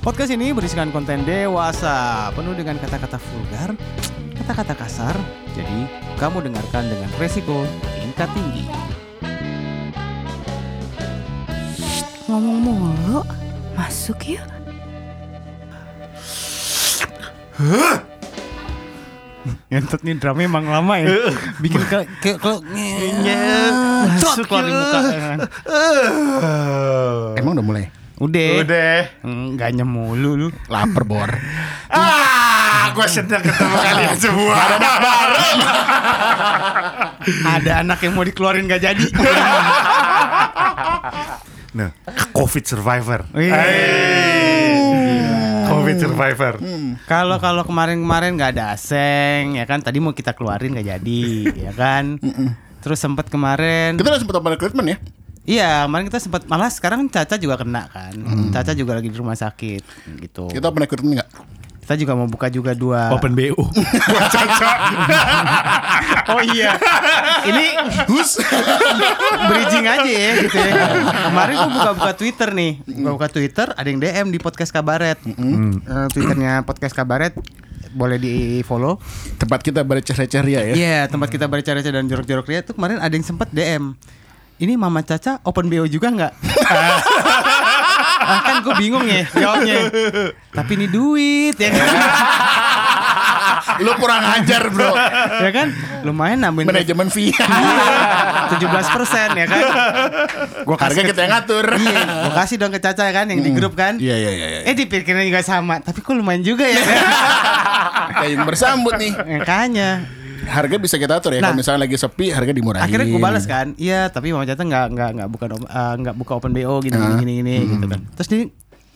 Podcast ini berisikan konten dewasa, penuh dengan kata-kata vulgar, kata-kata kasar. Jadi, kamu dengarkan dengan resiko tingkat tinggi. Ngomong mulu, masuk yuk. Ngentot nih drama emang lama ya. Bikin ke ke ke masuk keluarin muka. Emang udah mulai? Udah. Udah. Enggak nyemulu lu. Laper bor. Ah, gue senang ketemu kalian semua. Ada anak yang mau dikeluarin gak jadi. Nah, COVID survivor. Iya. COVID survivor. Kalau kalau kemarin-kemarin nggak ada aseng, ya kan? Tadi mau kita keluarin nggak jadi, ya kan? Terus sempat kemarin, Kita udah sempet open recruitment ya? Iya kemarin kita sempat malah sekarang Caca juga kena kan? Caca juga lagi di rumah sakit, gitu. Kita open recruitment nggak? Kita juga mau buka juga dua. Open BU. Oh iya, ini Hus? bridging aja ya gitu ya. Kemarin gue buka-buka Twitter nih, buka-buka Twitter, ada yang DM di podcast Kabaret, Eh, Twitternya podcast Kabaret, boleh di follow. Tempat kita berceh-receh ria ya? Iya, tempat kita bercerita dan jorok-jorok dia tuh kemarin ada yang sempat DM. Ini Mama Caca open BO juga nggak? ah, kan gue bingung ya jawabnya. Tapi ini duit ya kan? Lu kurang ajar bro. ya kan? Lumayan nambahin Manajemen fee. tujuh belas persen ya kan? Gua Harga kita yang ngatur. Iya, gua kasih dong ke Caca ya kan yang di grup kan? Iya iya iya. iya. Eh dipikirnya juga sama, tapi kok lumayan juga ya. Kayak yang bersambut nih. Makanya. Harga bisa kita atur ya. Nah. Kalau misalnya lagi sepi, harga dimurahin. Akhirnya gue balas kan, iya tapi Mama Caca nggak nggak nggak buka eh, nggak buka open BO gini gini gini, gini gitu kan. Terus dia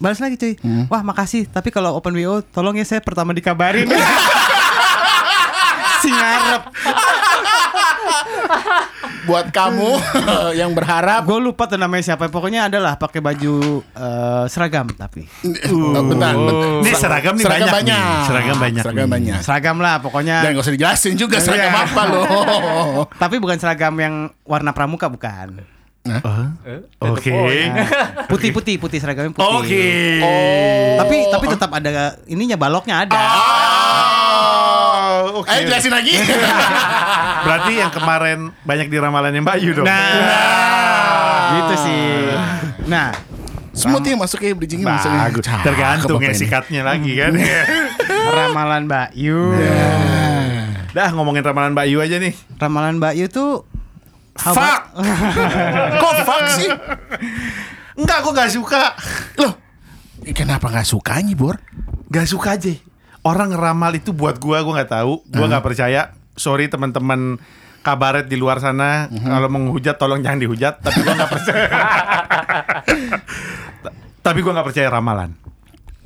balas lagi cuy, wah makasih tapi kalau open BO tolong ya saya pertama dikabarin. si ngarep, Buat kamu yang berharap. gue lupa tuh namanya siapa. Pokoknya adalah pakai baju eh, seragam tapi Oh, bentar, bentar. Ini seragam nih Seragam banyak. banyak. nih. Seragam banyak. Seragam nih. banyak. seragam lah pokoknya. Dan gak usah dijelasin juga seragam Iya. apa loh. Tapi bukan seragam yang warna pramuka bukan. Oke. Putih putih putih seragamnya putih. Oke. Tapi tapi tetap ada ininya baloknya ada. Oh, oke. Ayo jelasin lagi. Berarti yang kemarin banyak di ramalannya Mbak Yu dong. Nah, gitu sih. Nah, Smooth ya masuk ya bridgingnya masuknya. Bagus. Tergantung ya ini. sikatnya lagi kan. ramalan Mbak Yu. Dah ngomongin ramalan Mbak Yu aja nih. Ramalan Mbak Yu tuh Fuck. Kok fuck sih? Enggak, aku gak suka. Loh, kenapa gak sukanya Bor? Gak suka aja. Orang ngeramal itu buat gua, gua nggak tahu. Gua nggak percaya. Sorry teman-teman kabaret di luar sana. Kalau menghujat tolong jangan dihujat. Tapi gua nggak percaya. Ta- Tapi gua nggak percaya ramalan.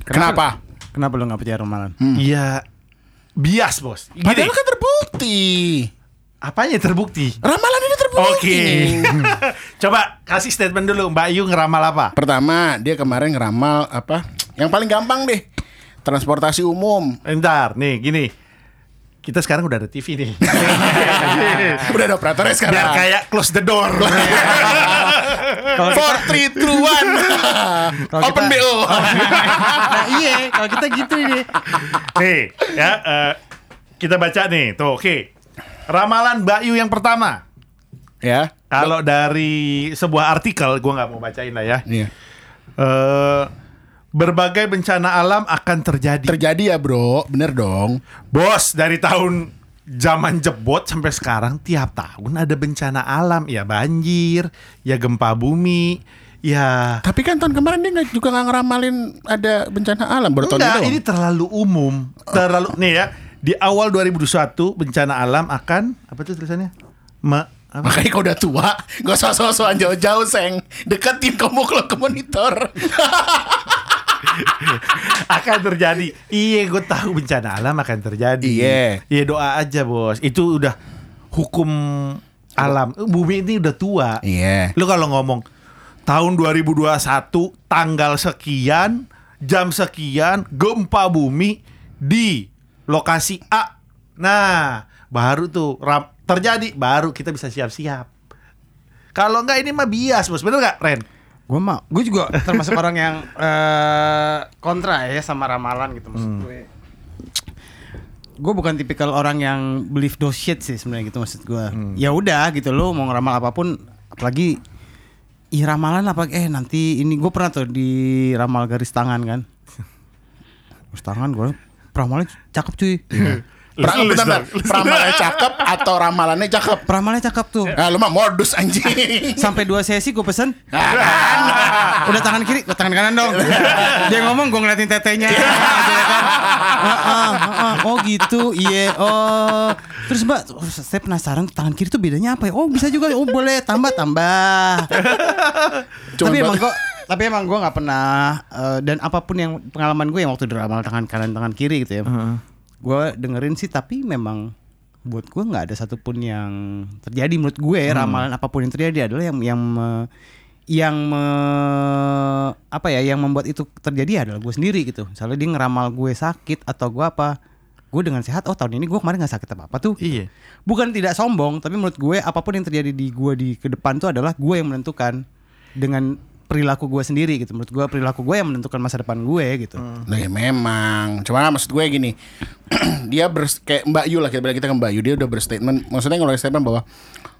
Kenapa? Kenapa lu nggak percaya ramalan? Iya. Bias bos. Padahal kan terbukti. apanya terbukti? Ramalan ini terbukti. Oke. Coba kasih statement dulu Mbak Yu ngeramal apa? Pertama, dia kemarin ngeramal apa? Yang paling gampang deh. Transportasi umum. Bentar, nih gini. Kita sekarang udah ada TV nih. Udah ada operatornya sekarang. Biar kayak close the door. Four, three, two, one. Open kita- BO. nah iya, kalau kita gitu ini. nih, ya eh, kita baca nih. Tuh, oke. Ramalan Mbak Yu yang pertama. ya. Kalau dari sebuah artikel, gua nggak mau bacain lah ya. Iya. Eh, berbagai bencana alam akan terjadi. Terjadi ya, Bro. Bener dong. Bos, dari tahun zaman jebot sampai sekarang tiap tahun ada bencana alam, ya banjir, ya gempa bumi, ya Tapi kan tahun kemarin dia juga nggak ngeramalin ada bencana alam baru tahun Enggak, ini. ini terlalu umum. Terlalu nih ya. Di awal 2021 bencana alam akan apa tuh tulisannya? Ma, apa? Makanya kau udah tua, gak usah sosokan jauh-jauh, Seng. Deketin kamu kalau ke monitor. akan terjadi. Iya, gue tahu bencana alam akan terjadi. Iya. Iya doa aja bos. Itu udah hukum alam. Bumi ini udah tua. Iya. Lu kalau ngomong tahun 2021 tanggal sekian jam sekian gempa bumi di lokasi A. Nah, baru tuh ram- terjadi baru kita bisa siap-siap. Kalau enggak ini mah bias, Bos. Bener nggak, Ren? Gue mah, gue juga termasuk orang yang eh, kontra ya sama ramalan gitu maksud gue. Gue bukan tipikal orang yang believe those shit sih sebenarnya gitu maksud gue. Ya udah gitu lo mau ngeramal apa pun, apalagi ih ramalan apa eh nanti ini gue pernah tuh di ramal garis tangan kan. Garis tangan gue ramalannya cakep cuy. Pra, List, bentar, bentar. Ramalannya cakep atau ramalannya cakep? Ramalannya cakep tuh. Nah, lu mah modus anjing. Sampai dua sesi gue pesen. Udah tangan kiri, gue tangan kanan dong. Dia ngomong gue ngeliatin tetenya. Gitu ya kan. Heeh, heeh. Oh gitu, iya Oh. Terus mbak, saya penasaran tangan kiri tuh bedanya apa ya? Oh bisa juga, oh boleh. Tambah, tambah. Tapi emang gue tapi emang gue nggak pernah eh, dan apa pun yang pengalaman gue yang waktu diramal tangan kanan tangan kiri gitu ya gue dengerin sih tapi memang buat gue nggak ada satupun yang terjadi. Menurut gue ramalan apa pun yang terjadi adalah yang yang me- yang me- apa ya yang membuat itu terjadi adalah gue sendiri gitu. Misalnya dia ngeramal gue sakit atau gue apa gue dengan sehat oh tahun ini gue kemarin nggak sakit apa apa tuh Iya. bukan tidak sombong tapi menurut gue apa pun yang terjadi di gue di ke depan tuh adalah gue yang menentukan dengan perilaku gue sendiri gitu menurut gue perilaku gue yang menentukan masa depan gue gitu Nah ya memang Cuma maksud gue gini Dia ber kayak Mbak Yu lah Kita kita ke Mbak Yu Dia udah berstatement Maksudnya ngeluarin statement bahwa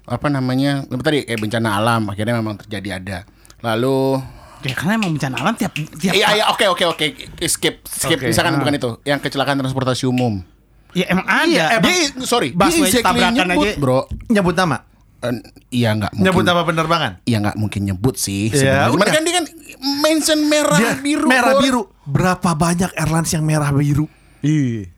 Apa namanya Tadi kayak bencana alam Akhirnya memang terjadi ada Lalu ya karena emang bencana alam tiap tiap Iya iya oke oke oke Skip Skip Oke. Misalkan Ah. bukan itu Yang kecelakaan transportasi umum ya emang ada Iya, dia, sorry, Busway dia exactly tabrakan nyebut, aja. bro. Nyebut nama. Eh, iya nggak mungkin. Nyebut nama penerbangan. Iya nggak mungkin nyebut sih. Ya, sebenarnya. Cuman kan dia kan mention merah Dia biru. Merah biru. Berapa banyak airlines yang merah biru? Iya.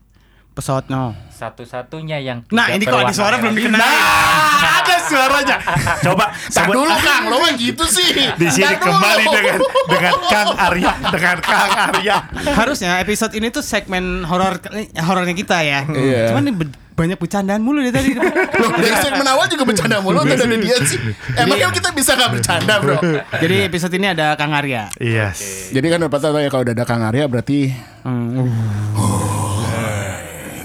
Pesawat no. Satu-satunya yang Nah, ini kalau di berwarna suara belum dikenal. Nah, ada suaranya. Coba Tak sebut- dulu Kang, lo mah gitu sih. Di sini kembali dengan dengan Kang Arya, dengan Kang Arya. Harusnya episode ini tuh segmen horor horornya kita ya. Iya. Cuman ini banyak bercandaan mulu dari tadi. Loh, dari segmen awal juga bercanda mulu atau dari dia sih? Emangnya kita bisa nggak bercanda bro? Jadi episode ini ada Kang Arya. Yes. Jadi kan udah tahu ya kalau udah ada Kang Arya berarti Hmm,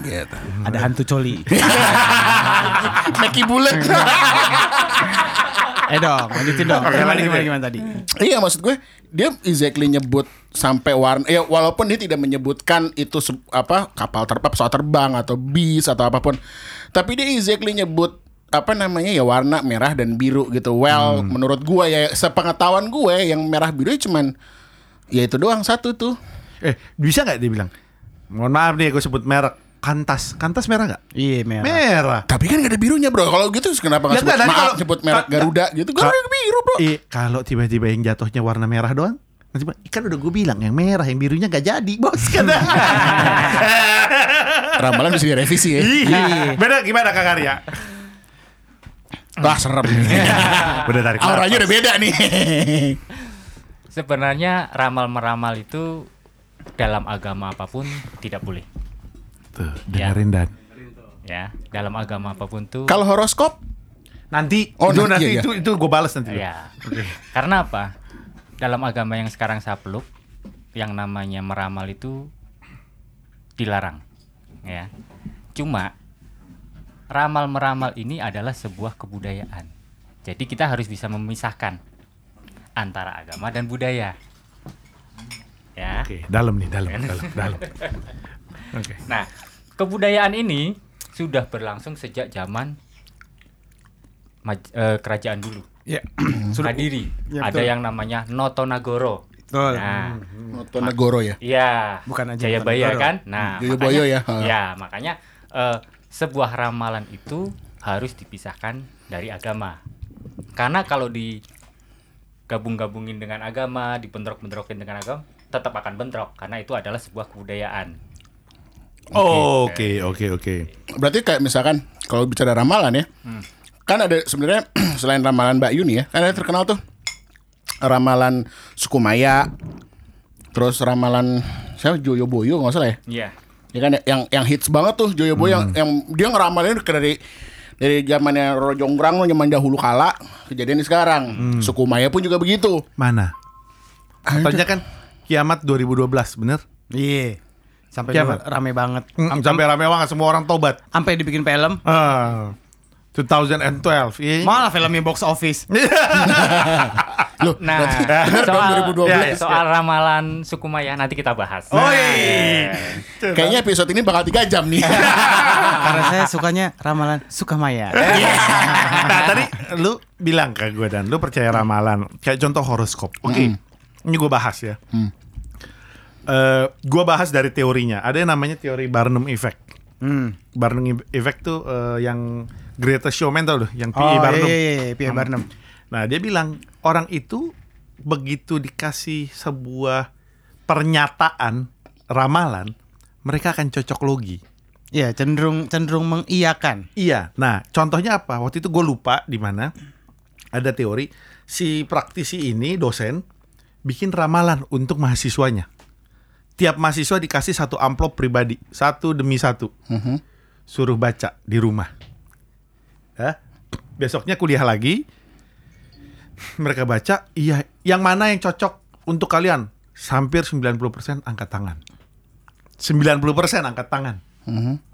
gitu. ada hantu coli. Meki bulat. eh dong, lanjutin dong. Oke, gimana, gimana, gimana tadi? Iya maksud gue dia exactly nyebut sampai warna ya walaupun dia tidak menyebutkan itu se- apa kapal terbang pesawat terbang atau bis atau apa pun tapi dia exactly nyebut apa namanya ya warna merah dan biru gitu well menurut gue ya sepengetahuan gue yang merah biru ya cuman ya itu doang satu tuh Eh, bisa nggak dia bilang? Mohon maaf nih, gue sebut merek. Kantas, Kantas merah nggak? Iya, merah. Merah. tapi kan gak ada birunya bro kalau gitu kenapa nggak sebut maaf kalau- sebut ka- Garuda gitu ka- Garuda biru bro Iya, kalau tiba-tiba yang jatuhnya warna merah doang, nanti kan udah gue bilang yang merah, yang birunya nggak jadi, bos kan? ramalan bisa direvisi ya Iya. Beda gimana Kang Arya? wah serem Udah tarik auranya udah beda nih Sebenarnya ramal-meramal itu dalam agama apa pun tidak boleh. Tuh, dengerin dan. Ya, dalam agama apa pun tuh kalau horoskop Nanti, Oh, itu, nanti, nanti iya, itu itu gue balas nanti. ya. Karena apa? Dalam agama yang sekarang saya peluk yang namanya meramal itu dilarang. Ya. Cuma ramal meramal ini adalah sebuah kebudayaan. Jadi kita harus bisa memisahkan antara agama dan budaya. Ya. Oke, dalam nih, dalam, dalam, dalam. Oke. Nah, kebudayaan ini sudah berlangsung sejak zaman maj- eh, kerajaan dulu. Ya. Kadiri. Ya, Ada yang namanya Notonagoro. Betul. Nah, Notonegoro ya iya. Bukan aja Jayabaya Notonegoro. kan? Nah, Jayabaya makanya- ya, ha. Ya, makanya eh, sebuah ramalan itu harus dipisahkan dari agama. Karena kalau di gabung-gabungin dengan agama, dibentrok-bentrokin dengan agama, tetap akan bentrok karena itu adalah sebuah kebudayaan. Oh, Oke, oke, oke. Berarti kayak misalkan kalau bicara ramalan ya, kan ada sebenarnya selain ramalan Mbak Yuni ya, kan ada terkenal tuh ramalan suku Maya, terus ramalan siapa Joyo Boyo nggak salah ya, Iya. ya kan yang yang hits banget tuh Joyo Boyo yang, yang dia ngeramalin dari dari zamannya Roro Jonggrang zaman dahulu kala kejadian di sekarang. Suku Maya pun juga begitu. Mana? Katanya kan kiamat 2012, bener? Iya. Sampai Kiamat. dulu rame banget. Mm, sampai rame banget semua orang tobat. Sampai dibikin film. Ah. 2012. Iya. Malah filmnya box office. Loh, Nah, soal, 2012. ya, soal ramalan suku Maya nanti kita bahas. Oh iya. Kayaknya episode ini bakal 3 jam nih. Karena saya sukanya ramalan Sukamaya. nah tadi lu bilang ke gue dan lu percaya ramalan kayak contoh horoskop. Oke, ini gue bahas ya. Eh, gue bahas dari teorinya. Ada yang namanya teori Barnum Effect. Hmm. Barnum Effect tuh eh, yang Greatest Showman tau loh, yang P.E. Oh, Barnum. iya, iya, iya, P.E. Barnum. Nah dia bilang orang itu begitu dikasih sebuah pernyataan ramalan, mereka akan cocok logi. Iya, cenderung cenderung mengiyakan. Iya. Nah, contohnya apa? Waktu itu gue lupa di mana ada teori si praktisi ini dosen bikin ramalan untuk mahasiswanya. Tiap mahasiswa dikasih satu amplop pribadi, satu demi satu. Suruh baca di rumah. Ya. Besoknya kuliah lagi. Mereka baca, iya, yang mana yang cocok untuk kalian? Hampir 90% angkat tangan. 90% angkat tangan.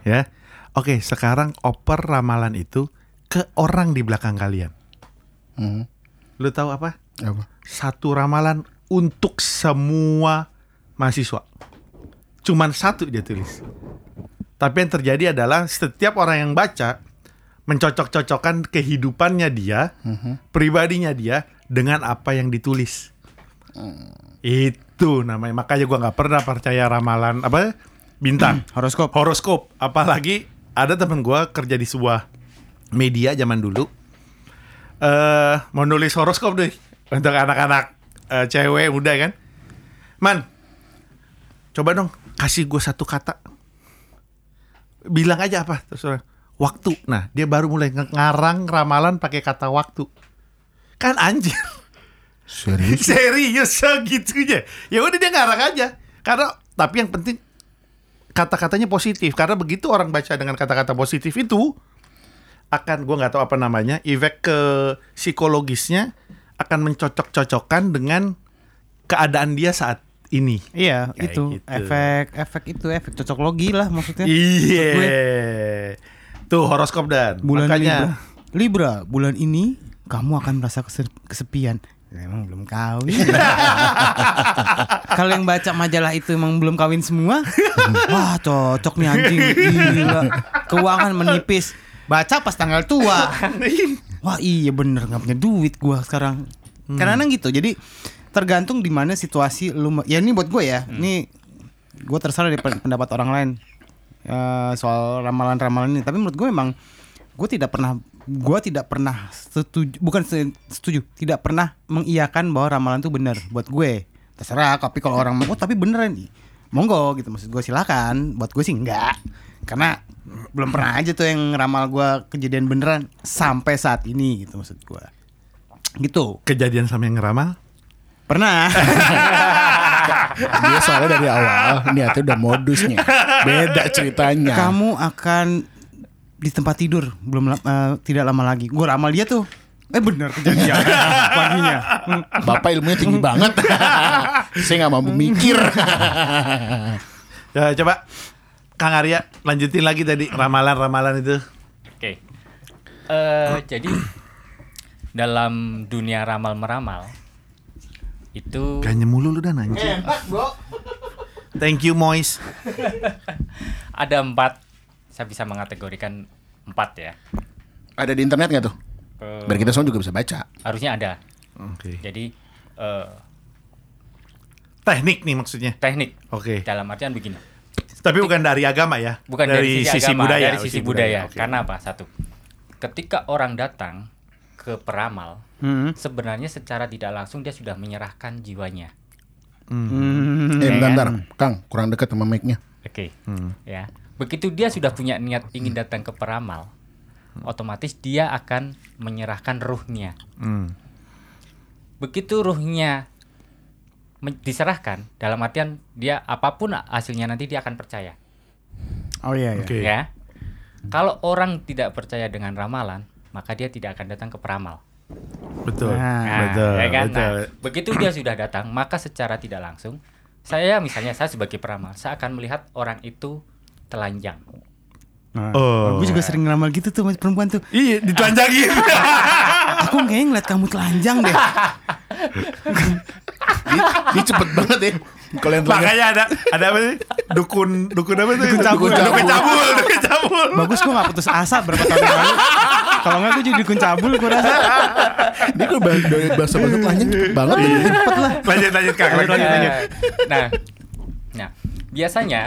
Ya. Oke, sekarang oper ramalan itu ke orang di belakang kalian. Lu tahu apa? Apa? Satu ramalan untuk semua mahasiswa. Cuman satu dia tulis. Tapi yang terjadi adalah setiap orang yang baca mencocok-cocokkan kehidupannya dia, pribadinya dia dengan apa yang ditulis. Itu namanya. Makanya gua nggak pernah percaya ramalan apa bintang Horoskop. horoskop apalagi ada temen gua kerja di sebuah media zaman dulu eh mau nulis horoskop deh untuk anak-anak eh, cewek muda kan man coba dong kasih gue satu kata bilang aja apa terus orang, waktu nah dia baru mulai ngarang ramalan pakai kata waktu kan anjir Serius? Serius segitunya. Ya udah dia ngarang aja. Karena tapi yang penting kata-katanya positif karena begitu orang baca dengan kata-kata positif itu akan gua nggak tahu apa namanya efek ke psikologisnya akan mencocok-cocokkan dengan keadaan dia saat ini. Iya, Kayak itu gitu. efek efek itu efek cocok logi lah maksudnya. Iya. Gue, Tuh horoskop dan bulan makanya Libra. Libra, bulan ini kamu akan merasa kese- kesepian. Emang belum kawin. Kalau yang baca majalah itu emang belum kawin semua, wah cocok nih anjing. Gila. Keuangan menipis. Baca pas tanggal tua. Wah iya bener nggak punya duit gua sekarang. Karena gitu. Jadi tergantung di mana situasi lu. Ya ini buat gue ya. Ini gue terserah dari pen- pendapat orang lain. Eh, soal ramalan-ramalan ini. Tapi menurut gue memang gue tidak pernah gue tidak pernah setuju bukan se- setuju tidak pernah mengiyakan bahwa ramalan itu benar buat gue. Terserah tapi kalau orang mau oh tapi beneran monggo gitu. Maksud gue silakan buat gue sih enggak. Karena belum pernah aja tuh yang ramal gue kejadian beneran sampai saat ini gitu maksud gue. Gitu. Kejadian sama yang ngeramal pernah Dia soalnya dari awal niatnya udah modusnya. Beda ceritanya. kamu akan di tempat tidur belum eh, tidak lama lagi gue ramal dia tuh eh bener kejadian paginya. Bapak ilmunya tinggi banget. Saya nggak mampu mikir. ya coba Kang Arya lanjutin lagi tadi ramalan-ramalan itu Oke. Eh, jadi dalam dunia ramal meramal itu Ganya mulu lu dan anjing. Thank you Mois. ada empat. Saya bisa mengategorikan empat ya. Ada di internet nggak tuh? Eh, Biar kita semua juga bisa baca. harusnya ada. Oke. Jadi eh, Teknik nih maksudnya. teknik Oke. dalam artian begini. Tapi bukan dari agama ya. Bukan dari, sisi, agama, budaya. dari sisi budaya. Oke. Karena apa? Satu, ketika orang datang ke peramal, Hmm. sebenarnya secara tidak langsung dia sudah menyerahkan jiwanya. Hmm. Eh, Ya bentar, kan? bentar. Kang, kurang dekat sama mic-nya. Oke, Hmm. ya. Begitu dia sudah punya niat ingin datang ke peramal, otomatis dia akan menyerahkan ruhnya. Hmm. Begitu ruhnya diserahkan, dalam artian dia apa pun hasilnya nanti dia akan percaya. oh iya, iya. Oke. Ya. Kalau orang tidak percaya dengan ramalan, maka dia tidak akan datang ke peramal. Betul. Nah, betul. ya kan? betul. Nah, begitu dia sudah datang, maka secara tidak langsung saya misalnya saya sebagai peramal, saya akan melihat orang itu telanjang. Nah, Oh. gue juga sering ngeramal gitu tuh sama perempuan tuh. Iya, ditelanjangin. Aku kayaknya ngeliat kamu telanjang deh. Dia, dia cepet banget ya. Kalau yang Makanya ada ada apa sih? Dukun dukun apa tuh? Dukun cabul. Dukun cabul, dukun cabul. Bagus gue gak putus asa berapa tahun lalu. Kalau nggak gue jadi dukun cabul gue rasa. Dia kalau bahasa bahasa bahasa telanjang cepet banget ya. Cepet lah. Lanjut lanjut Kang, lanjut lanjut. lanjut. Nah, nah, biasanya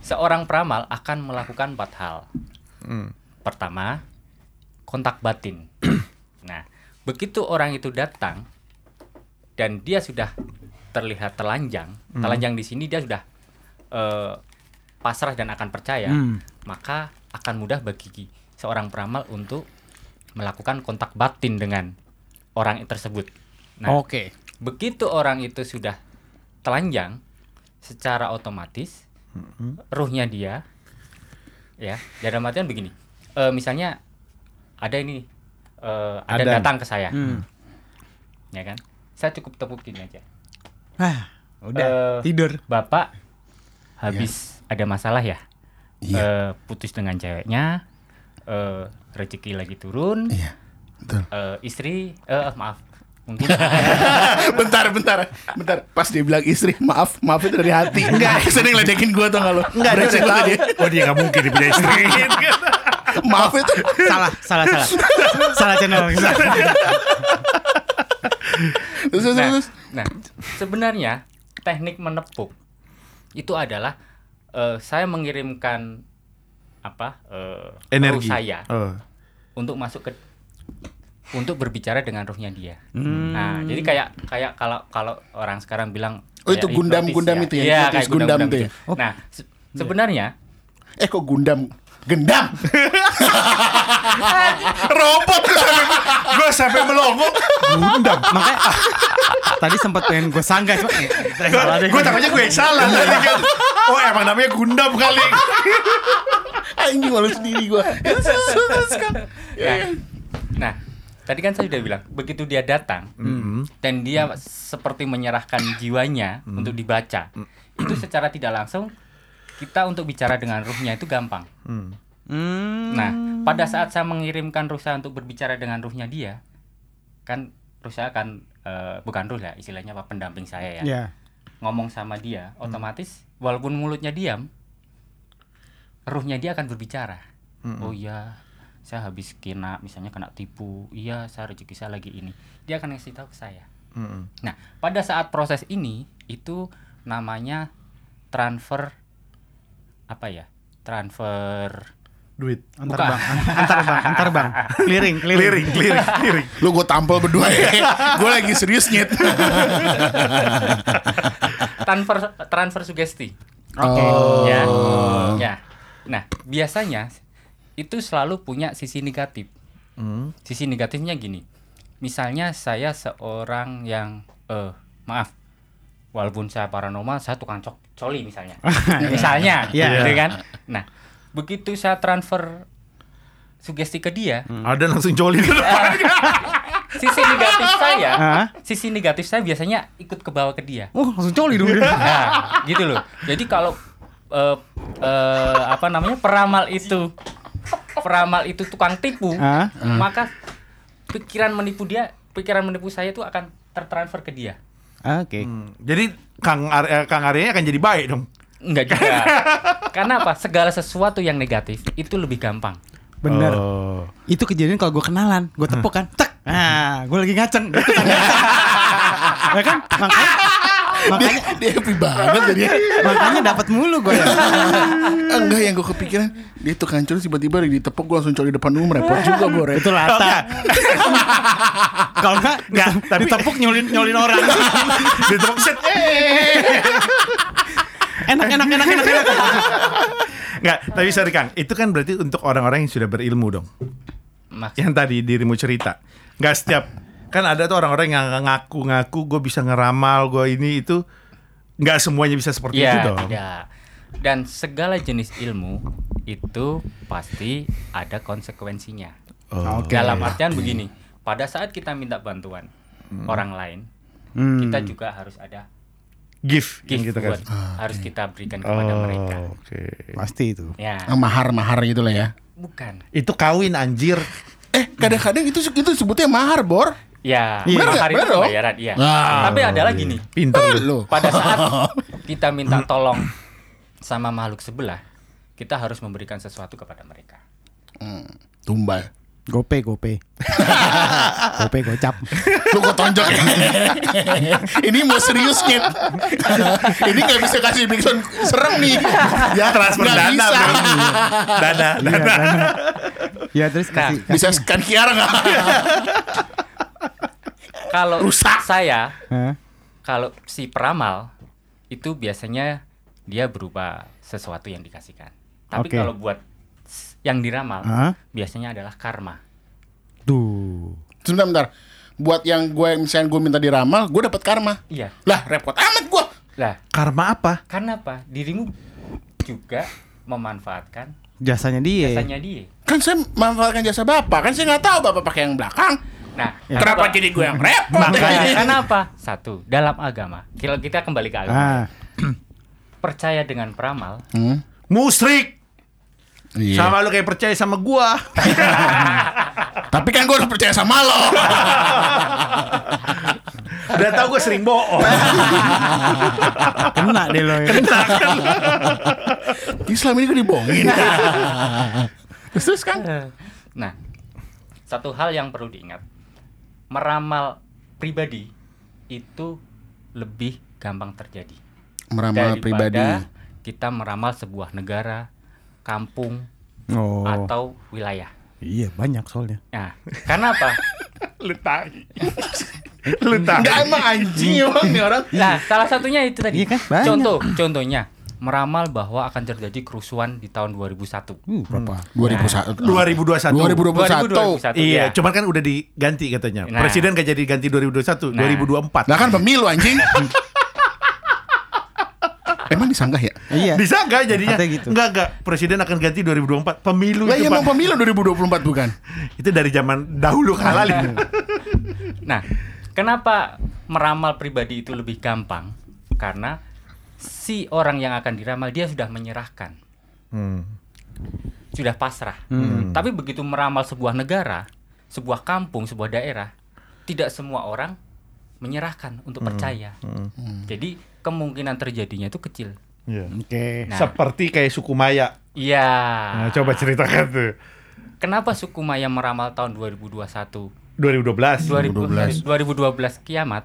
seorang peramal akan melakukan empat hal. Pertama, kontak batin. nah, begitu orang itu datang dan dia sudah terlihat telanjang, telanjang di sini dia sudah eh, pasrah dan akan percaya, Hmm. maka akan mudah bagi seorang peramal untuk melakukan kontak batin dengan orang tersebut. Nah, Oke. begitu orang itu sudah telanjang secara otomatis ruhnya dia ya dalam artian begini eh, misalnya ada ini eh, ada Adan. datang ke saya Hmm. ya kan saya cukup tepukin aja Ah, udah Eh, tidur. bapak habis ada masalah ya Iya. Eh, putus dengan ceweknya eh, rezeki lagi turun Iya. Betul. eh, istri eh maaf mungkin bentar, bentar, bentar. Pas dia bilang istri, maaf, maaf itu dari hati. Enggak, sering ngeledekin gua tuh kalau Enggak, dia udah tahu. Oh dia nggak mungkin dia punya istri. Maaf itu. salah, salah, salah. salah channel. Terus, terus, Nah, terus. nah, sebenarnya teknik menepuk itu adalah eh, saya mengirimkan apa eh, Energi. ruh saya Oh. untuk masuk ke untuk berbicara dengan ruhnya dia. Hmm. Nah, jadi kayak kayak kalau kalau orang sekarang bilang Oh, itu Gundam- Gundam itu ya, Iya, hipnotis kayak Gundam Gundam itu ya. gitu. Nah, se- sebenarnya Eh kok Gundam? Gendam. Robot gue sampai melongo. Gundam. Makanya tadi sempat pengen gue sanggah. Gue takutnya gue yang salah tadi kan. Oh emang namanya Gundam kali. Anjing malu sendiri gua. nah, nah, tadi kan saya sudah bilang begitu dia datang dan dia seperti menyerahkan jiwanya untuk dibaca itu secara tidak langsung kita untuk bicara dengan ruhnya itu gampang Hmm. nah pada saat saya mengirimkan ruh saya untuk berbicara dengan ruhnya dia kan ruh saya akan eh, bukan ruh ya istilahnya apa pendamping saya ya Ya. ngomong sama dia otomatis walaupun mulutnya diam ruhnya dia akan berbicara oh iya saya habis kena misalnya kena tipu iya saya rezeki saya lagi ini dia akan ngasih tahu ke saya nah pada saat proses ini itu namanya transfer apa ya transfer Duit. Antar Bukan. bang, antar bang, antar bang. Clearing, clearing. Clearing, clearing, clearing. Lu gue tampol berdua ya. gue lagi serius nyet. transfer transfer sugesti. Oke. ya. Ya. Nah biasanya itu selalu punya sisi negatif. Sisi negatifnya gini. Misalnya saya seorang yang eh maaf walaupun saya paranormal saya tukang cok coli misalnya. Misalnya Iya. gitu kan? Nah begitu saya transfer sugesti ke dia Ada langsung coli. ke depan. Sisi negatif saya Hah? sisi negatif saya biasanya ikut ke bawah ke dia Oh langsung coli dong dia. Nah, gitu loh. Jadi kalau eh, eh, apa namanya peramal itu peramal itu tukang tipu, Ah. maka pikiran menipu dia, pikiran menipu saya itu akan tertransfer ke dia. Oke. Hmm, Jadi Kang Ar eh, Kang Arya akan jadi baik dong. Enggak juga. Karena apa? Segala sesuatu yang negatif itu lebih gampang. Bener. Oh. Itu kejadian kalau gue kenalan, gue tepuk kan, tek. Nah, gue lagi ngaceng. Dia tukang ngaceng. ya kan? Makanya makanya dia happy banget jadi. makanya dapat mulu gue ya. Enggak yang gue kepikiran dia tuh kancur tiba-tiba lagi ditepuk gue langsung coli depan umum repot juga gue Itu rata. Kalau enggak, Nggak, tapi- ditepuk nyolin nyolin orang. Ditepuk set. Enak enak enak enak enak. Enggak, tapi sorry Kang, itu kan berarti untuk orang-orang yang sudah berilmu dong. Maksud, Yang tadi dirimu cerita. Enggak setiap kan ada tuh orang-orang yang ngaku-ngaku gue bisa ngeramal, gue ini itu nggak semuanya bisa seperti itu ya, dong. ya. Dan segala jenis ilmu itu pasti ada konsekuensinya. Oh. Dalam artian begini, pada saat kita minta bantuan orang lain, Hmm. kita juga harus ada gift, gift gitu kan. buat harus kita berikan kepada mereka. Oh, oke. Pasti itu. Ya, Ah, mahar-mahar gitu lah ya. bukan. Itu kawin anjir. Eh, kadang-kadang itu itu sebutnya mahar, Bor. Ya, Iya. mahar itu pembayaran, iya. Ah. Tapi ada lagi nih. Pinter lu. Pada saat kita minta tolong sama makhluk sebelah, kita harus memberikan sesuatu kepada mereka. Hmm, tumbal. Gope, gope. gope, gocap. Lu kok tonjok ya? Ini mau serius Nyet. Ini gak bisa kasih backsound serem nih. Ya transfer Nggak dana bisa. Dana, Iya, dana. kan? Ya terus Nah, kasih, Bisa scan QR nggak? Kalau Rusak. saya, Hah? kalau si peramal itu biasanya dia berupa sesuatu yang dikasihkan. Tapi Oke. kalau buat yang diramal, Hah? biasanya adalah karma. Tuh. Sebentar, bentar. Buat yang gue misalnya gue minta diramal, gue dapat karma. Iya. Lah, repot amat gue. Lah, Karma apa? karena apa? Dirimu juga memanfaatkan Jasanya dia. jasanya dia. Kan saya memanfaatkan jasa bapak, kan saya nggak tahu bapak pakai yang belakang. Nah, Kenapa kenapa- jadi gue yang repot? Makanya karena apa? Satu, dalam agama. Kalau kita kembali ke agama. Ah, Percaya dengan peramal, Hmm? Musrik. Iya. Sama lu kayak percaya sama gua. Tapi kan gue udah percaya sama lo. Udah tau gua sering bohong. kena deh lo. ya. Islam ini gue dibohongin. terus, terus kan? Nah, satu hal yang perlu diingat, meramal pribadi itu lebih gampang terjadi Meramal daripada pribadi. kita meramal sebuah negara, kampung Oh. atau wilayah. Iya, banyak soalnya. Nah, karena apa? lu tahi. Enggak emang anjing emang nih orang. Nah, salah satunya itu tadi. Iya kan, banyak. Contoh, contohnya meramal bahwa akan terjadi kerusuhan di tahun 2001. Uh, berapa? 2001. 2021. 2021. 2021. Iya, Iya. cuman kan udah diganti katanya. Nah. Presiden gak jadi ganti 2021, Nah. 2024. Nah kan pemilu anjing. Emang disanggah ya? Iya. Bisa nggak jadinya? Katanya gitu. Enggak, enggak. Presiden akan ganti 2024. Pemilu Lah itu, iya emang pemilu 2024 bukan? Itu dari zaman dahulu kala itu. Nah, kenapa meramal pribadi itu lebih gampang? Karena si orang yang akan diramal dia sudah menyerahkan, Hmm. sudah pasrah. Hmm. Tapi begitu meramal sebuah negara, sebuah kampung, sebuah daerah, tidak semua orang menyerahkan untuk percaya. Jadi kemungkinan terjadinya itu kecil. Iya. Oke. Nah. Seperti kayak suku Maya. Iya. Nah, coba ceritakan tuh. Kenapa suku Maya meramal tahun 2021? 2012. 2012 2012 kiamat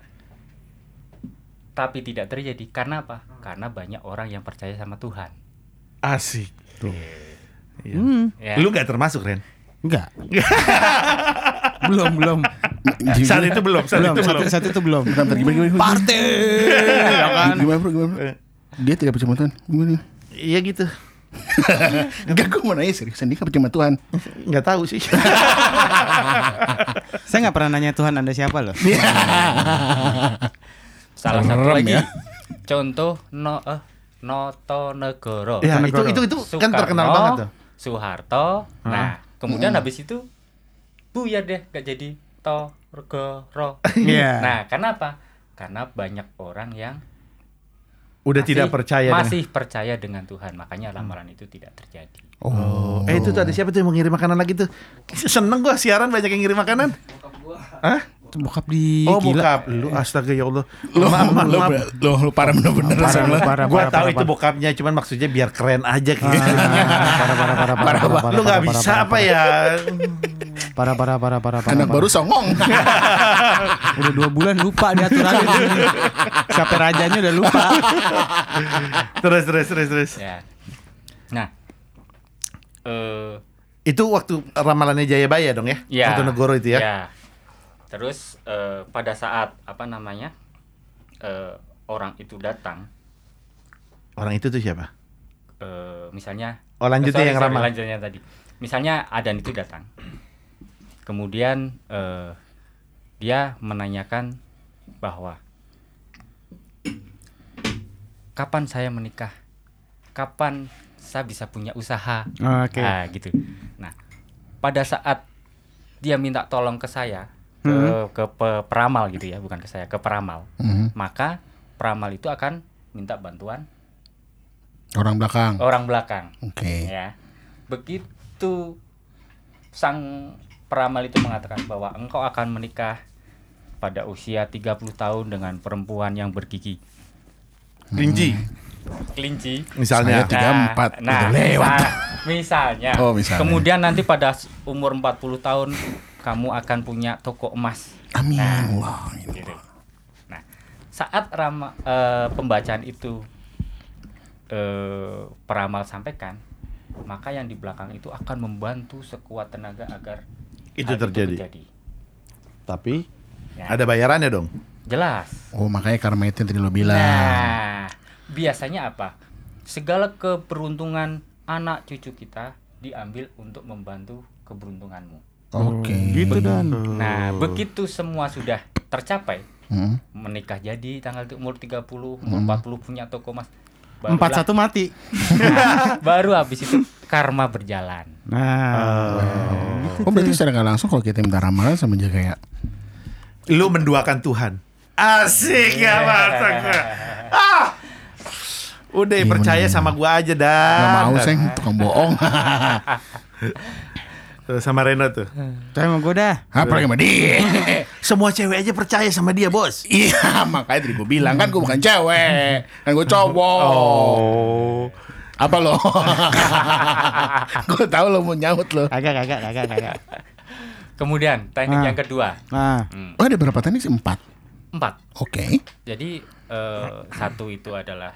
tapi tidak terjadi karena apa? Karena banyak orang yang percaya sama Tuhan. Asik. Iya. Hmm. Ya. Lu nggak termasuk, Ren? Enggak. belum, belum. Saat itu belum, saat belum, itu satu, belum. satu itu belum. Bentar, bentar, gimana, gimana, gimana? Partai. ya kan? Gimana bro, gimana bro? Dia tidak percaya Tuhan. Gimana? Iya gitu. Enggak, gue mau nanya seriusan dia gak percaya Tuhan. Nggak tahu sih. Saya nggak pernah nanya Tuhan Anda siapa loh. Salah satu lagi ya. contoh no eh Noto Negoro. ya, itu itu itu kan terkenal banget tuh. Soeharto. Nah, kemudian habis itu buyar deh gak jadi Torgoro. Iya. Nah, kenapa? Karena banyak orang yang Udah masih- tidak percaya dengan- masih percaya dengan Tuhan, makanya ramalan itu tidak terjadi. Oh. Eh itu tuh ada siapa tuh yang mau ngirim makanan lagi tuh? Seneng gua siaran banyak yang ngirim makanan. Hah? Itu bokap di Oh gila. bokap lu astaga ya Allah. Lo, maaf, maaf. lo, lo parah bener-bener Parah, sama. parah, Gua parah, tahu parah, itu parah. bokapnya cuman maksudnya biar keren aja gitu. Ah, parah, parah, parah, parah, parah, parah, Lu nggak parah, bisa parah, apa ya? Parah, parah, parah, parah, parah. Anak parah. baru songong. Udah dua bulan lupa dia aturannya di sini. Siapa rajanya udah lupa. terus terus terus terus. Ya. Nah, eh Itu waktu ramalannya Jayabaya dong ya? ya. Waktu Negoro itu ya? ya. Terus eh, pada saat apa namanya? eh, orang itu datang Orang itu tuh siapa? eh, misalnya Oh, lanjutnya sorry, yang sorry, ramal. lanjutnya tadi. Misalnya Adan itu datang. Kemudian eh, dia menanyakan bahwa kapan saya menikah? Kapan saya bisa punya usaha? Oke. Nah, gitu. Nah, pada saat dia minta tolong ke saya, ke Hmm. ke pe- peramal gitu ya, bukan ke saya, ke peramal. Mhm. Maka peramal itu akan minta bantuan Orang belakang. orang belakang. Oke. Ya. Begitu sang peramal itu mengatakan bahwa engkau akan menikah pada usia 30 tahun dengan perempuan yang bergigi Kelinci. kelinci. Misalnya. Tiga empat nah, udah lewat. misal- misalnya. Oh, misalnya. Kemudian nanti pada umur 40 tahun kamu akan punya toko emas. Amin. Nah, Allah. gitu. Nah, saat rama, eh, pembacaan itu eh, peramal sampaikan, maka yang di belakang itu akan membantu sekuat tenaga agar Itu hal terjadi. Tapi Ya, ada bayarannya dong. jelas. Oh makanya karma itu yang tadi lo bilang. Nah, biasanya apa? Segala keberuntungan anak cucu kita diambil untuk membantu keberuntunganmu. Oke. Gitu dan. Nah, begitu semua sudah tercapai, Hmm. menikah jadi tanggal umur 30, umur 40 punya toko emas. Empat satu mati. baru habis itu karma berjalan. Nah, Oh berarti secara nggak langsung kalau kita minta ramalan sama dia kayak Lu menduakan Tuhan. Asik ya masa gua. Ah. Udah Iya, percaya sama gua aja dah. nggak mau seng tukang bohong. Tuh, sama Reno tuh. saya mau gue dah. Apa lagi sama dia? Semua cewek aja percaya sama dia, Bos. Iya makanya tadi gue bilang kan gue bukan cewek, kan gue cowok. Oh. Apa lo? gue tahu lo mau nyaut lo. Kagak, kagak, kagak, kagak. Kemudian teknik Ah. yang kedua, Nah, Hmm, Oh ada berapa teknik sih? Empat. empat. Oke. Jadi eh, satu itu adalah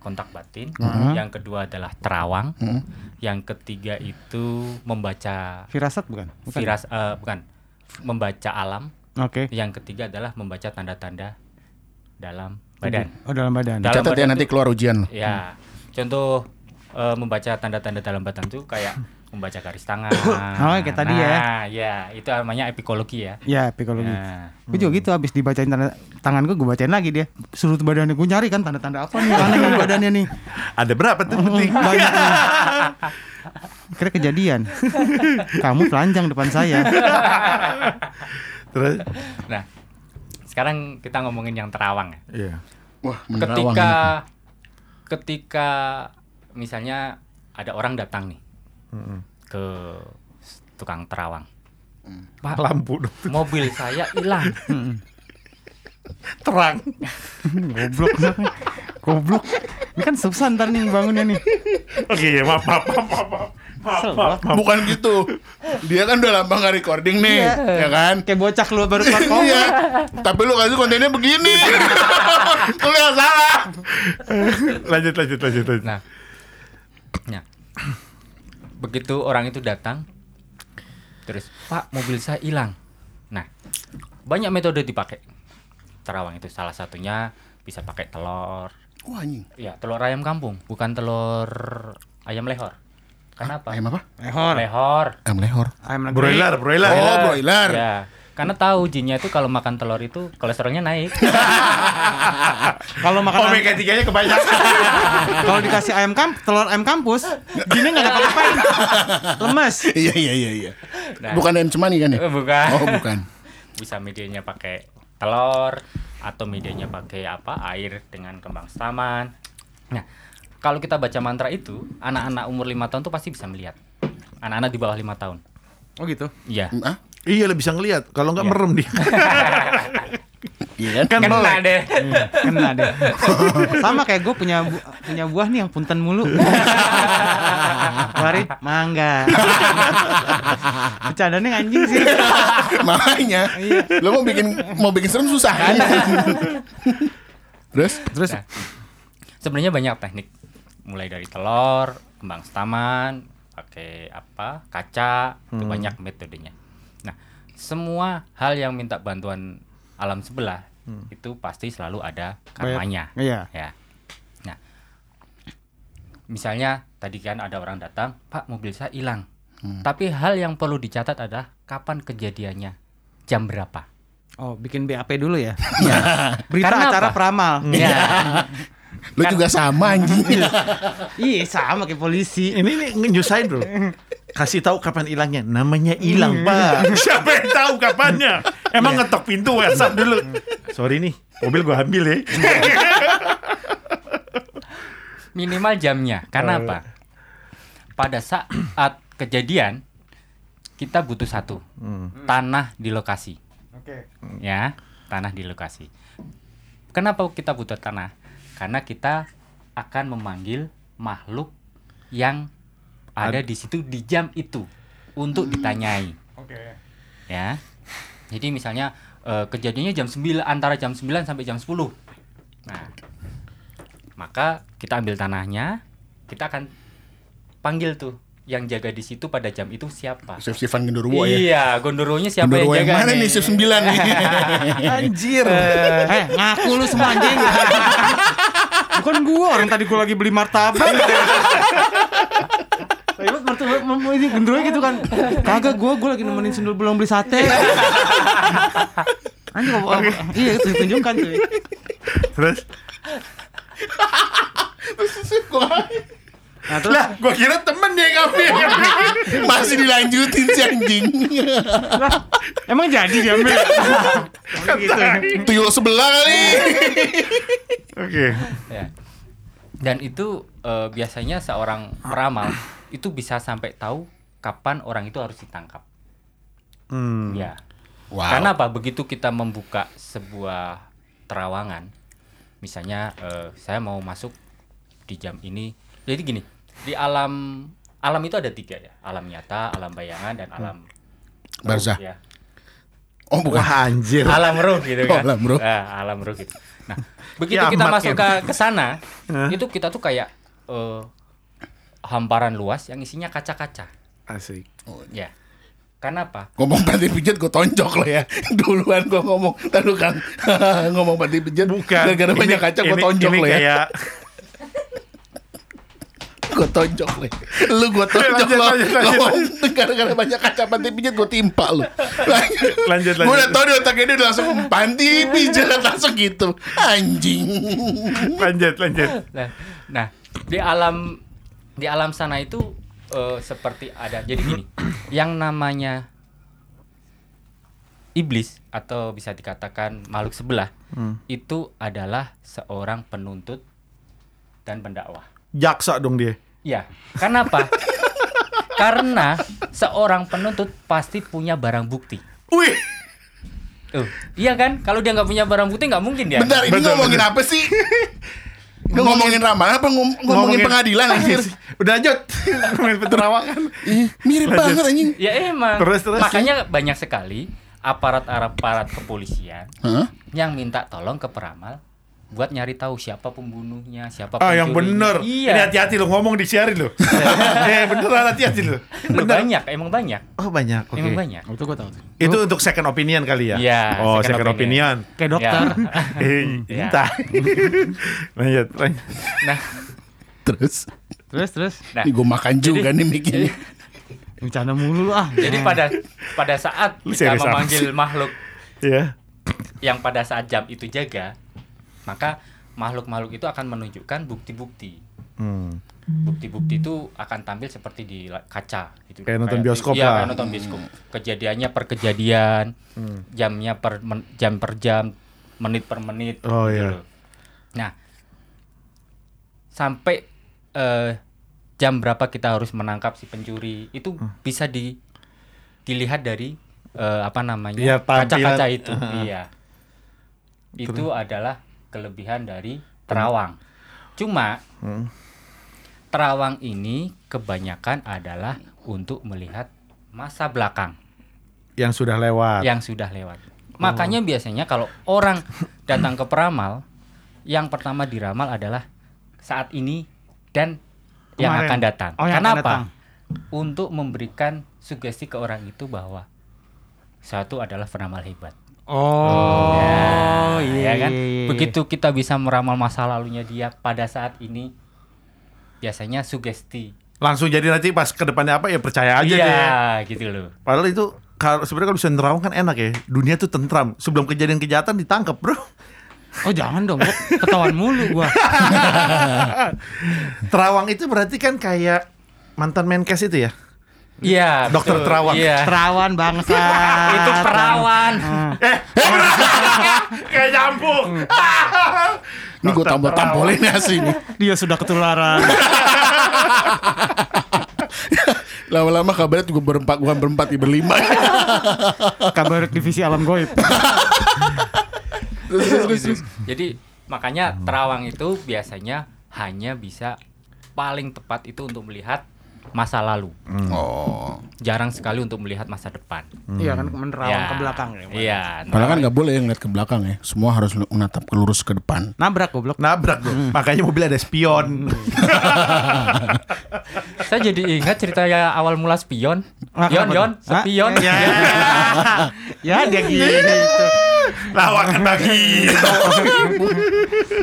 kontak batin, Hmm. yang kedua adalah terawang, Hmm. yang ketiga itu membaca firasat bukan? Bukan. viras eh, bukan membaca alam, Oke. yang ketiga adalah membaca tanda-tanda dalam badan. Oh, dalam badan. Dalam Catat ya badan nanti tuh- keluar ujian. Ya, contoh eh, membaca tanda-tanda dalam badan tuh kayak membaca garis tangan. Oh, kayak tadi ya. Nah, ya, itu namanya epikologi ya. Ya, psikologi. Nah, Gue juga gitu habis dibacain tanda tangan gue, gue bacain lagi dia. Suruh badannya gue nyari kan tanda-tanda apa nih aneh badannya nih. Ada berapa tuh penting? Banyak. Kira kejadian. Kamu telanjang depan saya. Terus nah, sekarang kita ngomongin yang terawang ya. Iya. Wah menerawang ketika ketika misalnya ada orang datang nih ke tukang terawang Pak Lampu dong. mobil saya hilang terang. Goblok. Goblok. Ini kan susah ntar nih bangunnya nih. Oke, ya maaf, maaf, maaf, maaf, maaf. Maaf, maaf, maaf. Bukan gitu. Dia kan udah lama nggak recording nih, Iya. ya kan? Kayak bocah keluar baru keluar. Iya. Tapi lu kasih kontennya begini. lu yang salah. Lanjut, lanjut, lanjut, lanjut. nah ya. Begitu orang itu datang terus Pak mobil saya hilang nah banyak metode dipakai terawang itu salah satunya bisa pakai telur Wah anjing. ya telur ayam kampung bukan telur ayam lehor kenapa Ayam apa? Lehor. lehor Ayam lehor. Ayam. Broiler, broiler. Oh, broiler. ya karena tahu jinnya itu kalau makan telur itu kolesterolnya naik Kalau makan Omega 3-nya kebanyakan. kalau dikasih ayam kamp, telur ayam kampus, gini nggak dapat apa Lemes. Iya iya iya iya. Nah. Bukan ayam cemani kan ya? Eh, bukan Oh bukan. bisa medianya pakai telur atau medianya pakai apa air dengan kembang setaman nah kalau kita baca mantra itu anak-anak umur lima tahun tuh pasti bisa melihat anak-anak di bawah lima tahun Oh gitu. iya Ah? Iya, lebih bisa ngelihat. Kalau nggak Iya. merem dia. Iya kan? Kan kena melek. deh Kena deh. Sama kayak gue punya bu- punya buah nih yang punten mulu. Mari mangga. Bercandanya anjing sih. Makanya. Lo mau bikin mau bikin serem susah. Terus? Terus Nah, sebenarnya banyak teknik mulai dari telur kembang setaman pakai apa kaca itu banyak metodenya semua hal yang minta bantuan alam sebelah itu pasti selalu ada karmanya. Iya. ya. Nah misalnya tadi kan ada orang datang pak mobil saya hilang. Tapi hal yang perlu dicatat adalah kapan kejadiannya jam berapa. Oh, bikin BAP dulu ya. Berita Karena acara apa? peramal. ya Lu juga sama anjing. Iya sama kayak polisi. Ini nih nyusahin bro. Kasih tahu kapan hilangnya. Namanya hilang pak. Siapa yang tahu kapannya? Emang ngetok pintu WhatsApp dulu. Sorry nih, mobil gua ambil ya. Minimal jamnya. Karena apa? Pada saat kejadian kita butuh satu tanah di lokasi. Ya, tanah di lokasi. Kenapa kita butuh tanah? Karena kita akan memanggil makhluk yang ada di situ di jam itu untuk ditanyai. Ya. Jadi misalnya eh, kejadiannya jam 9 antara jam 9 sampai jam 10. Nah, maka kita ambil tanahnya, kita akan panggil tuh yang jaga di situ pada jam itu siapa? Chef Sivan Genderuwo ya. Iya, gondorowonya siapa Genderuwo yang yang jaga mana nih Chef 9 nih? Anjir. Eh, ngaku lu semua anjing. Bukan gua, orang tadi gua lagi beli martabak. Tapi mau ini gendroy gitu kan. Kagak gua gua lagi nemenin sendul belum beli sate. Anjing apa? apa- Iya, itu tunjukkan tuh. Terus? Nah, terus Lah, gua kira temen dia yang ngambil. Masih dilanjutin si anjing. emang jadi diambil. Emang gitu. Tuyul sebelah kali. Oke. Ya. Dan itu eh, biasanya seorang peramal itu bisa sampai tahu kapan orang itu harus ditangkap. Hmm. Ya. Wow. Karena apa? Begitu kita membuka sebuah terawangan, misalnya eh, saya mau masuk di jam ini. Jadi gini, di alam alam itu ada tiga ya, alam nyata, alam bayangan, dan alam Barzah. ruh, ya. Oh bukan. Wah anjir. alam ruh gitu Oh, kan. alam ruh. Nah, alam ruh gitu. Nah, begitu Kiamat, kita masuk ke kiamat. ke sana, itu kita tuh kayak eh, hamparan luas yang isinya kaca-kaca. Asik. Ya. Karena apa? Ngomong panti pijat gue tonjok lo ya Duluan gue ngomong Lalu kan Ngomong panti pijat Bukan. Gara-gara banyak kaca gue tonjok lo ya kayak Gue tonjok lo ya. Lu gue tonjok Lanjut, lo lanjut, lanjut, Ngomong Gara-gara banyak kaca panti pijat gue timpa lo Lanjut, Gue udah lanjut. tau di otaknya dia udah langsung Panti pijat langsung gitu Anjing lanjut lanjut. Nah, nah, di alam di alam sana itu eh, seperti ada. Jadi gini, yang namanya iblis atau bisa dikatakan makhluk sebelah itu adalah seorang penuntut dan pendakwah. Jaksa dong dia. Ya, karena apa? Karena seorang penuntut pasti punya barang bukti. Wih. Tuh, iya kan? Kalau dia nggak punya barang bukti nggak mungkin dia. Bentar ini Betul, ngomongin betul. apa sih? ngomongin ramalan apa ngom- ngomongin, pengadilan anjir? Udah lanjut. Ngomongin penerawangan. Ih, Mirip Lanjut. banget anjing Ya emang. Terus, terus. Makanya banyak sekali aparat-aparat kepolisian Hah? yang minta tolong ke peramal buat nyari tahu siapa pembunuhnya, siapa Ah yang bener. Iya. Ini hati-hati lo ngomong disiarin lo. eh beneran hati-hati lo. Banyak, emang banyak. Oh banyak. Oke. Emang banyak. Itu gua tahu tuh. Itu untuk second opinion kali ya? Iya, Oh second second, opinion. Kayak dokter. Ya. Eh, Iya. entah. lanjut, lanjut. Nah, Terus Terus terus nah. Gue makan juga nih mikinya bercanda mulu lu ah. Jadi pada pada saat kita memanggil makhluk Iya. yang pada saat jam itu jaga, maka makhluk-makhluk itu akan menunjukkan bukti-bukti. Hmm. Bukti-bukti itu akan tampil seperti di kaca gitu. Kayak nonton bioskop iya, lah. kayak nonton bioskop. Kejadiannya per kejadian, Hmm. jamnya per men- jam per jam, menit per menit Oh, gitu iya. loh. Nah, sampai eh, jam berapa kita harus menangkap si pencuri itu Hmm. bisa di dilihat dari eh, apa namanya Iya, kaca-kaca itu. Heeh. Iya. Itu adalah kelebihan dari terawang. Cuma Hmm. terawang ini kebanyakan adalah untuk melihat masa belakang Yang sudah lewat. yang sudah lewat. Makanya biasanya kalau orang datang ke peramal, yang pertama diramal adalah saat ini dan yang Kemarin. akan datang. Oh, yang Karena akan datang. Untuk memberikan sugesti ke orang itu bahwa satu adalah peramal hebat. Oh, Ya, iya, ya kan? iya, iya. Begitu kita bisa meramal masa lalunya dia pada saat ini, biasanya sugesti. Langsung jadi nanti pas ke depannya apa ya percaya aja Iya, deh. gitu loh. Padahal itu kalau sebenarnya kalau bisa nerawang kan enak ya. Dunia tuh tentram. Sebelum kejadian kejahatan ditangkap, Bro. Oh jangan dong, ketahuan mulu gua. Terawang itu berarti kan kayak mantan Menkes itu ya? Iya, Dokter betul. Terawang. Iya. Terawan bangsa. Itu perawan. kayak nyambung. Ini gue tampol-tampolin ya sih ini. Dia sudah ketularan. Lama-lama kabarnya juga berempat, bukan berempat, ya berlima. Kabar divisi alam goib. Jadi makanya terawang itu biasanya hanya bisa paling tepat itu untuk melihat masa lalu. Oh. Jarang sekali untuk melihat masa depan. Iya kan menerawang Ya, ke belakang ya. Iya. Padahal kan nggak boleh ngeliat ke belakang ya. Semua harus menatap ke lurus ke depan. Nabrak goblok. Nabrak tuh. Makanya mobil ada spion. Saya jadi ingat cerita ya awal mula spion. Ah, Yon, Yon, spion. Ya. ya dia gitu. Lawakan lagi.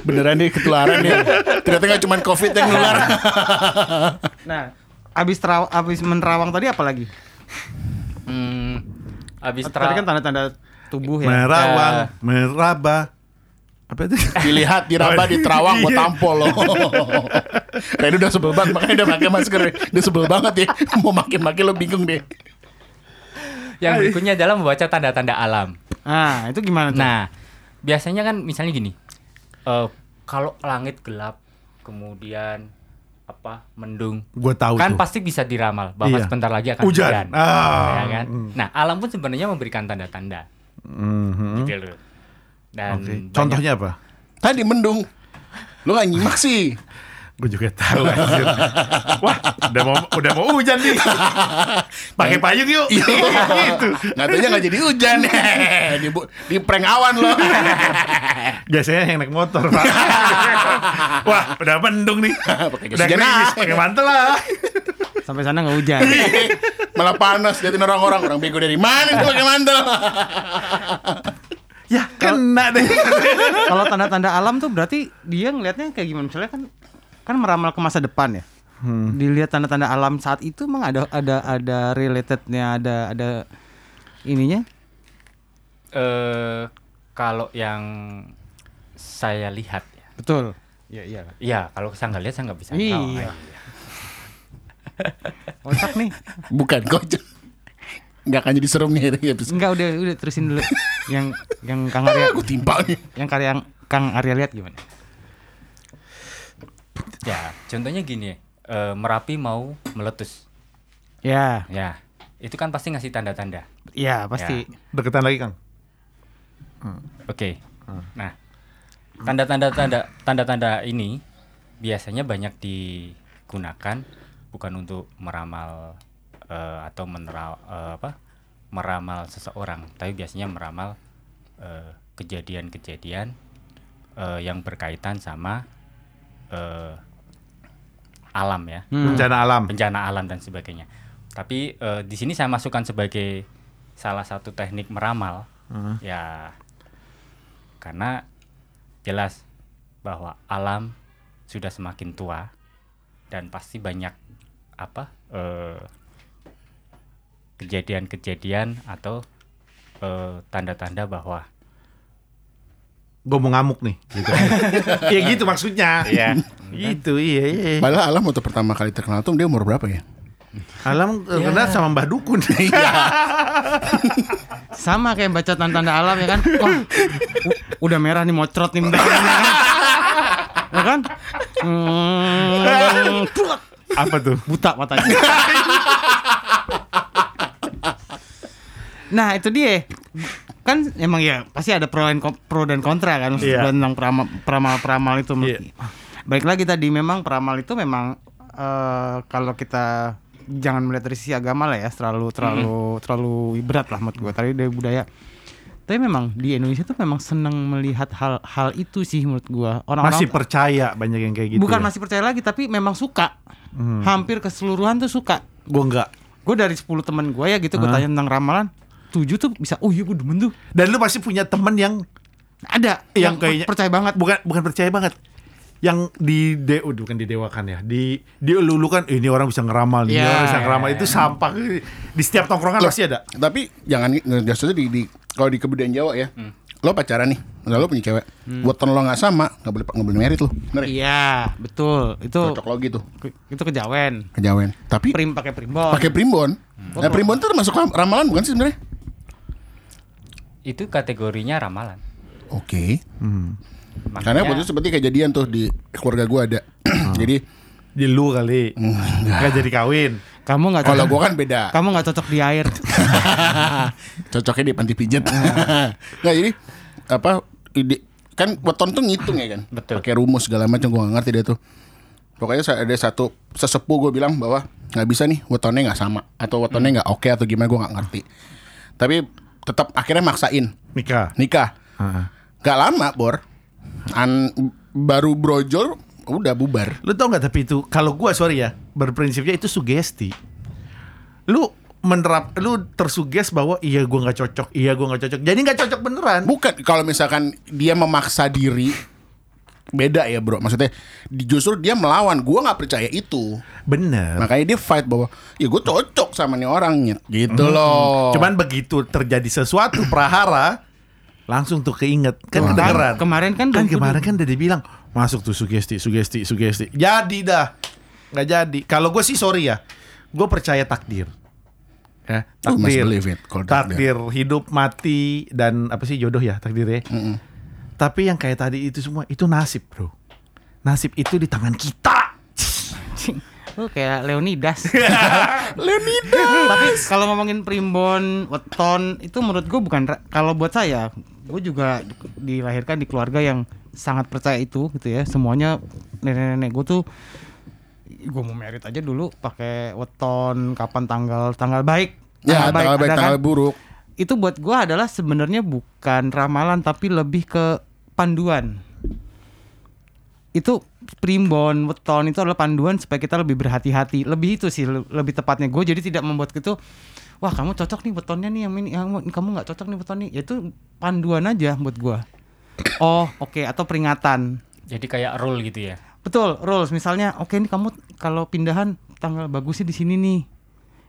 Beneran nih ketularan ya. Ternyata nggak cuma covid yang nular. Nah, abis teraw abis menerawang tadi apa lagi? Hmm, abis Tadi terawang. kan tanda-tanda tubuh ya. Merawang, meraba. Apa itu? Dilihat, diraba, diterawang, gue tampol loh. Kayak udah sebel banget, makanya udah pakai masker. Dia sebel banget ya. Mau makin-makin lo bingung deh. Yang berikutnya adalah membaca tanda-tanda alam. Nah, itu gimana tuh? Nah, biasanya kan misalnya gini. eh kalau langit gelap, kemudian apa mendung, Gue tahu kan tuh. pasti bisa diramal bahwa Iya. sebentar lagi akan Hujan. hujan. Ah. Ya kan? Nah, alam pun sebenarnya memberikan tanda-tanda. Mhm. Gitu loh. Dan banyak- Contohnya apa? Tadi mendung. Lo gak nyimak sih. Gue juga tahu anjir. Wah, udah mau udah mau hujan nih. Pakai payung yuk. Iya. gitu. Katanya gak jadi hujan. di, bu- di prank awan lo. Biasanya yang naik motor, Pak. Wah, udah mendung nih. Pakai Udah hujan krimis, pakai mantel lah. Sampai sana nggak hujan. Malah panas liatin orang-orang. Orang bego dari mana itu pakai mantel. Ya, kena deh. Kalau tanda-tanda alam tuh berarti dia ngelihatnya kayak gimana? Misalnya kan kan meramal ke masa depan ya. Dilihat tanda-tanda alam saat itu emang ada ada ada relatednya, ada ada ininya. eh kalau yang saya lihat ya. Betul. Iya iya. Iya, kalau saya nggak lihat saya nggak bisa tahu. Iya. Otak nih. Bukan kocak. Gak akan jadi serem nih. Ya, Enggak udah udah terusin dulu. yang yang Kang Arya Gue timpa nih. yang karya yang Kang Arya lihat gimana? Ya, contohnya gini, eh, Merapi mau meletus. Ya, Ya, itu kan pasti ngasih tanda-tanda. iya pasti. Deketan lagi, Kang. Oke. Nah, tanda-tanda tanda tanda-tanda ini biasanya banyak digunakan bukan untuk meramal eh, atau menera, eh, apa? meramal seseorang, tapi biasanya meramal kejadian-kejadian eh, yang berkaitan sama eh, alam ya. Hmm. Bencana alam. bencana alam dan sebagainya. Tapi eh, di sini saya masukkan sebagai salah satu teknik meramal, ya karena jelas bahwa alam sudah semakin tua dan pasti banyak apa eh, kejadian-kejadian atau eh, tanda-tanda bahwa Gue mau ngamuk nih. Gitu. ya gitu maksudnya. ya Gitu, iya, iya. Padahal Alam waktu pertama kali terkenal tuh dia umur berapa ya? Alam eh, kenal sama Mbah Dukun. Sama kayak baca tanda-tanda alam ya kan. Wah, u- udah merah nih mocrot nih bentar ya kan. Ya kan? Hmm, Apa tuh? buta matanya. Nah, itu dia. Kan emang ya pasti ada pro dan, pro dan kontra kan Iya. tentang peramal peramal, peramal itu. Iya. Baik lagi tadi memang peramal itu memang eh, kalau kita jangan melihat dari sisi agama lah ya, terlalu terlalu terlalu berat lah menurut gua. Tadi dari budaya. Tapi memang di Indonesia tuh memang seneng melihat hal-hal itu sih menurut gua. Orang-orang Masih percaya banyak yang kayak gitu. bukan ya? masih percaya lagi tapi memang suka. Hampir keseluruhan tuh suka. Gue enggak. Gue dari 10 teman gue ya gitu gue tanya tentang ramalan. 7 tuh bisa, oh iya gue demen tuh. Dan lu pasti punya temen yang Ada yang yang, kayaknya percaya banget. bukan bukan percaya banget yang di de oh, bukan didewakan ya di dielulukan "Eh, ini orang bisa ngeramal nih ini Iya, orang bisa iya, ngeramal iya. itu sampah di setiap tongkrongan Loh, pasti ada Tapi jangan biasanya di, di kalau di kebudayaan Jawa ya. lo pacaran nih, udah lo punya cewek, weton lo nggak sama, nggak boleh nggak boleh merit lo, bener ya? Iya, betul. Itu Cocok logi tuh, itu kejawen. kejawen. Tapi Prim pakai primbon. pakai primbon, nah primbon tuh termasuk ram- ramalan bukan sih sebenarnya? Itu kategorinya ramalan. Oke. Makanya, Karena waktu itu seperti kejadian tuh di keluarga gua ada. Jadi Di lu kali. Nggak jadi kawin. Kamu nggak kalau gua kan beda. Kamu nggak cocok di air. Cocoknya di panti pijat. Nggak jadi apa ide kan weton tuh ngitung ya kan. Betul. Pakai rumus segala macam gua nggak ngerti dia tuh. Pokoknya ada satu sesepuh gue bilang bahwa nggak bisa nih wetonnya nggak sama atau wetonnya nggak oke atau gimana gue nggak ngerti. Tapi tetap akhirnya maksain Nikah. nikah. Gak lama bor. An baru brojol udah bubar. Lu tau nggak tapi itu kalau gua sorry ya berprinsipnya itu sugesti. Lu menerap lu tersuges bahwa iya gua nggak cocok, iya gua nggak cocok. Jadi nggak cocok beneran. Bukan kalau misalkan dia memaksa diri beda ya bro. Maksudnya di- justru dia melawan. Gua nggak percaya itu. Bener. Makanya dia fight bahwa ya gue cocok sama nih orangnya gitu loh. Cuman begitu terjadi sesuatu prahara langsung tuh keinget kan kedengeran. Kemarin kan kan kemarin kan udah dibilang masuk tuh sugesti sugesti sugesti. Jadi dah. nggak jadi. Kalau gue sih sorry ya. Gue percaya takdir. Ya, takdir. believe it, kalau takdir hidup mati dan apa sih jodoh ya takdirnya. Tapi yang kayak tadi itu semua itu nasib, Bro. Nasib itu di tangan kita. Oh kayak Leonidas. Leonidas. Tapi kalau ngomongin primbon, weton itu menurut gue bukan kalau buat saya, gue juga dilahirkan di keluarga yang sangat percaya itu gitu ya. Semuanya nenek-nenek gue tuh gue mau merit aja dulu pakai weton kapan tanggal tanggal baik ya tanggal baik ada kan? tanggal buruk. itu buat gua adalah sebenarnya bukan ramalan tapi lebih ke panduan. Itu primbon, weton itu adalah panduan supaya kita lebih berhati-hati. Lebih itu sih le- lebih tepatnya gue jadi tidak membuat itu wah kamu cocok nih wetonnya nih yang ini yang kamu nggak cocok nih weton nih. Ya itu panduan aja buat gua. Oh, oke atau peringatan. Jadi kayak rule gitu ya. Betul, rules misalnya oke nih kamu kalau pindahan tanggal bagusnya di sini nih.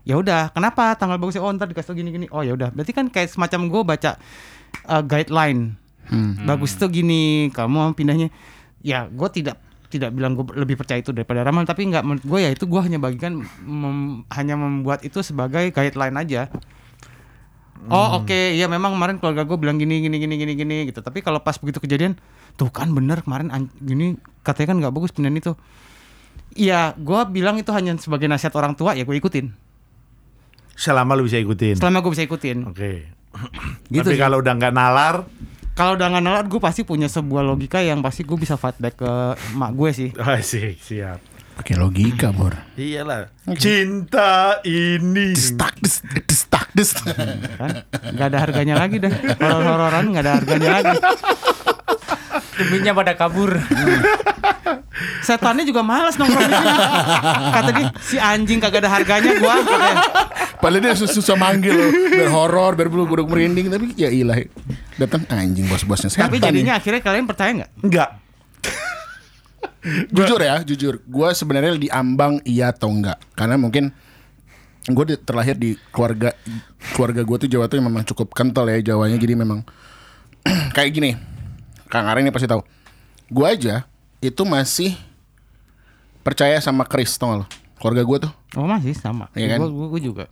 Ya udah, kenapa tanggal bagusnya? Oh, ntar dikasih tau gini-gini. Oh, ya udah. Berarti kan kayak semacam gue baca uh, guideline. Bagus tuh gini, kamu pindahnya. Ya, gue tidak tidak bilang gue lebih percaya itu daripada ramal, tapi nggak menurut gue ya itu gue hanya bagikan mem- hanya membuat itu sebagai guideline aja. Oh oke, ya memang kemarin keluarga gue bilang gini gini gini gini gini gitu. Tapi kalau pas begitu kejadian, tuh kan bener kemarin gini katanya kan nggak bagus pindahan itu. Iya, gue bilang itu hanya sebagai nasihat orang tua ya gue ikutin. Selama lu bisa ikutin. Selama gue bisa ikutin. Oke. Gitu Tapi kalau udah nggak nalar, Kalau udah nggak nalar, gue pasti punya sebuah logika yang pasti gue bisa fight back ke emak gue sih. ah, sih, siap. Pakai logika bor. Iyalah. Cinta ini. Destak des destak des. Kan? Nggak ada harganya lagi dah. Horor-hororan nggak ada harganya lagi. Deminya pada kabur. Setannya juga malas nongkrong di. Kata dia, si anjing kagak ada harganya gua. katanya. Padahal dia susah, susah manggil loh. Biar horor, biar bulu gudeg merinding tapi ya ilah. Datang anjing bos-bosnya setan. Tapi jadinya akhirnya kalian percaya nggak? Enggak. nih. jujur ya, jujur. Gua sebenarnya diambang iya atau enggak. Karena mungkin gue terlahir di keluarga keluarga gue tuh Jawa tuh memang cukup kental ya Jawanya jadi memang kayak gini Kang Areng ini pasti tahu gue aja itu masih percaya sama Kris tau gak lo keluarga gue tuh Oh masih sama. Iya kan? Gua, gua, gua juga.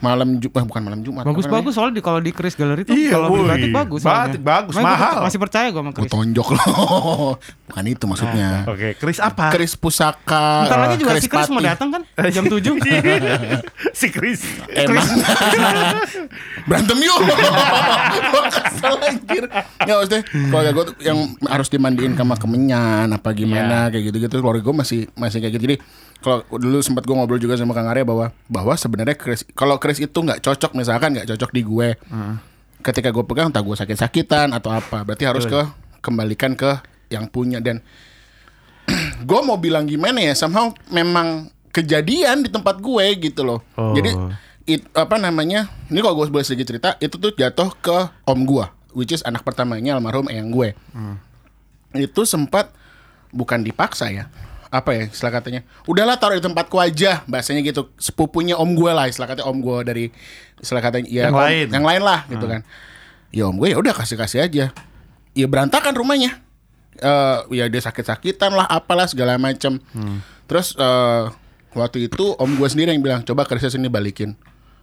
malam Jumat bukan malam Jumat Bagus bagus soalnya di kalau di Chris Gallery tuh Iya, kalau batik bagus. soalnya. Batik bagus, Makanya gua mahal. Masih percaya gua sama Gue Chris. tonjok loh bukan itu maksudnya Oke, Chris apa? Kris pusaka Bentar lagi juga Kris si Chris mau Pati. datang kan jam 7 si Chris. Emang berantem yuk. Anjir. Nggak maksudnya keluarga gue tuh yang harus dimandiin sama kemenyan apa gimana kayak gitu-gitu keluarga gue masih masih kayak gitu. Jadi kalau dulu sempat gue ngobrol juga sama Kang Arya bahwa bahwa sebenarnya Chris kalau Chris itu nggak cocok misalkan nggak cocok di gue. Ketika gue pegang entah gue sakit-sakitan atau apa. Berarti harus ke kembalikan ke yang punya dan gue mau bilang gimana ya somehow memang kejadian di tempat gue gitu loh Oh. jadi it, apa namanya ini kalau gue boleh sedikit cerita itu tuh jatuh ke om gue which is anak pertamanya almarhum eyang gue itu sempat bukan dipaksa ya apa ya istilah katanya udahlah taruh di tempatku aja bahasanya gitu sepupunya om gue lah istilah katanya om gue dari istilah katanya ya Yang om- lain. yang lain lah gitu kan Ya om gue ya udah kasih kasih aja. Ya berantakan rumahnya. Eh ya dia sakit-sakitan lah, apalah segala macam. Terus eh waktu itu om gue sendiri yang bilang coba kerja sini balikin.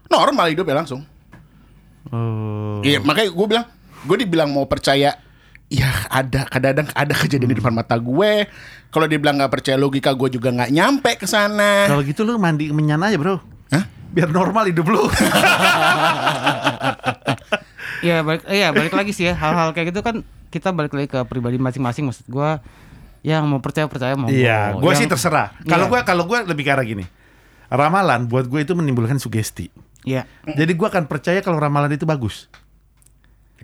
Normal hidupnya langsung. Oh. Iya makanya gue bilang, gue dibilang mau percaya. Ya ada kadang-kadang ada kejadian di depan mata gue. Kalau dia bilang nggak percaya logika, gue juga nggak nyampe ke sana. Kalau gitu lu mandi menyan aja, Bro. Hah? Biar normal hidup lu. Iya balik, iya balik lagi sih ya hal-hal kayak gitu kan kita balik lagi ke pribadi masing-masing maksud gua yang mau percaya percaya mau Iya, gue sih terserah. Kalau Iya. gue kalau gue lebih ke arah gini. Ramalan buat gue itu menimbulkan sugesti. Iya. Jadi gue akan percaya kalau ramalan itu bagus.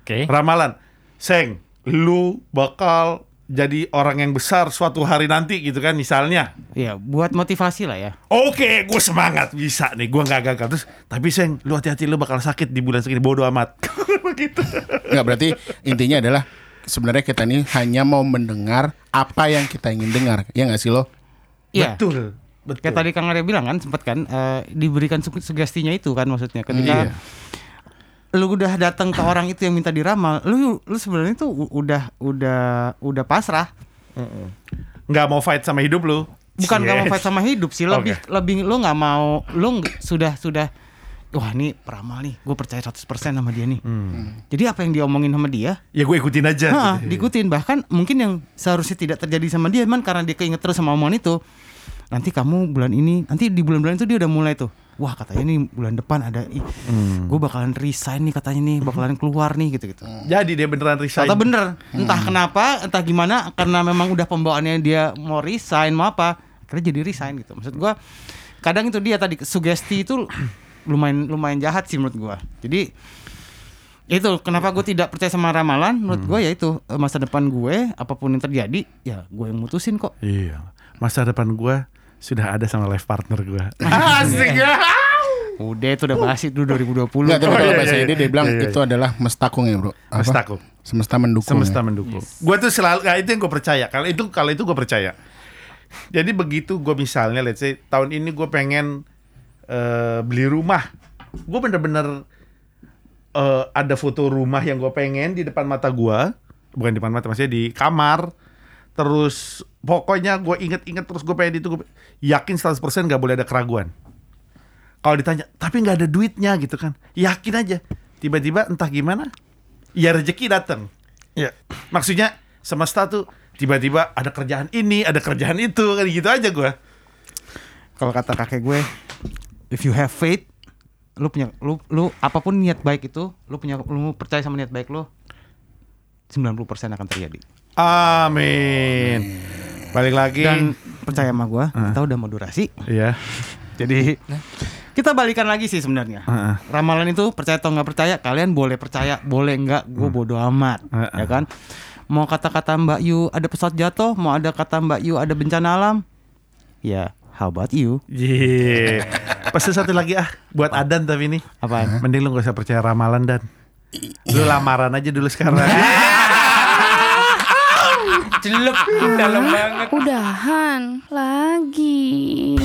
Oke. Ramalan, Seng, lu bakal jadi orang yang besar suatu hari nanti gitu kan misalnya. Iya, buat motivasi lah ya. Oke, gue semangat bisa nih, gue nggak gagal terus. Tapi Seng, lu hati-hati lu bakal sakit di bulan segini, bodoh amat. Begitu. Nggak berarti intinya adalah sebenarnya kita ini hanya mau mendengar apa yang kita ingin dengar. Ya nggak sih lo? Iya. Betul. Betul. Kayak tadi Kang Arya bilang kan sempat kan eh, diberikan su- sugestinya itu kan maksudnya ketika Iya. Lu udah datang ke orang itu yang minta diramal, lu lu sebenarnya tuh udah udah udah pasrah. nggak mau fight sama hidup lu. Bukan nggak mau Yes. fight sama hidup sih, lebih Oke. lebih lu nggak mau lu sudah sudah wah ini peramal nih, gue percaya 100% sama dia nih. Jadi apa yang diomongin sama dia, Ya gue ikutin aja. Hah, gitu. diikutin bahkan mungkin yang seharusnya tidak terjadi sama dia man karena dia keinget terus sama omongan itu nanti kamu bulan ini nanti di bulan-bulan itu dia udah mulai tuh wah katanya nih bulan depan ada ih, gue bakalan resign nih katanya nih bakalan keluar nih gitu gitu Jadi dia beneran resign. Ternyata bener entah kenapa entah gimana karena memang udah pembawaannya dia mau resign mau apa akhirnya jadi resign gitu. Maksud gue kadang itu dia tadi sugesti itu lumayan lumayan jahat sih menurut gue jadi itu kenapa gue tidak percaya sama ramalan? Menurut gue ya itu masa depan gue apa pun yang terjadi ya gue yang mutusin kok. Iya. Masa depan gue sudah ada sama life partner gue. asik ya udah itu udah bahas itu 2020 Nggak, tapi Oh, kalau iya, bahasa iya, ini dia bilang iya, iya. itu adalah mestakung ya bro. Apa? Mestakung. Semesta mendukung. Semesta ya? mendukung. Gue tuh selalu, nah, itu yang gue percaya. Kalau itu kalau itu gue percaya. Jadi begitu gue misalnya, let's say tahun ini gue pengen eh, beli rumah, gue bener-bener eh, ada foto rumah yang gue pengen di depan mata gue, bukan di depan mata, maksudnya di kamar. Terus pokoknya gue inget-inget terus gue pengen itu, gue yakin 100% gak boleh ada keraguan. Kalau ditanya, tapi nggak ada duitnya gitu kan, yakin aja. Tiba-tiba entah gimana, ya rezeki datang. Ya, maksudnya semesta tuh tiba-tiba ada kerjaan ini, ada kerjaan itu, kan gitu aja gue. kalau kata kakek gue if you have faith lu punya lu lu apa pun niat baik itu lu punya lu percaya sama niat baik lu 90% akan terjadi Amin. Balik lagi. dan percaya sama gue kita udah mau durasi Iya. jadi kita balikan lagi sih sebenarnya Heeh. ramalan itu percaya atau nggak percaya kalian boleh percaya boleh nggak gue bodoh amat Heeh. ya kan mau kata-kata Mbak Yu ada pesawat jatuh mau ada kata Mbak Yu ada bencana alam ya how about you Iya. Pesan satu lagi ah buat Adan tapi ini. apaan Mending lu gak usah percaya ramalan dan. Lu lamaran aja dulu sekarang. jelek dalam banget. Udahan lagi.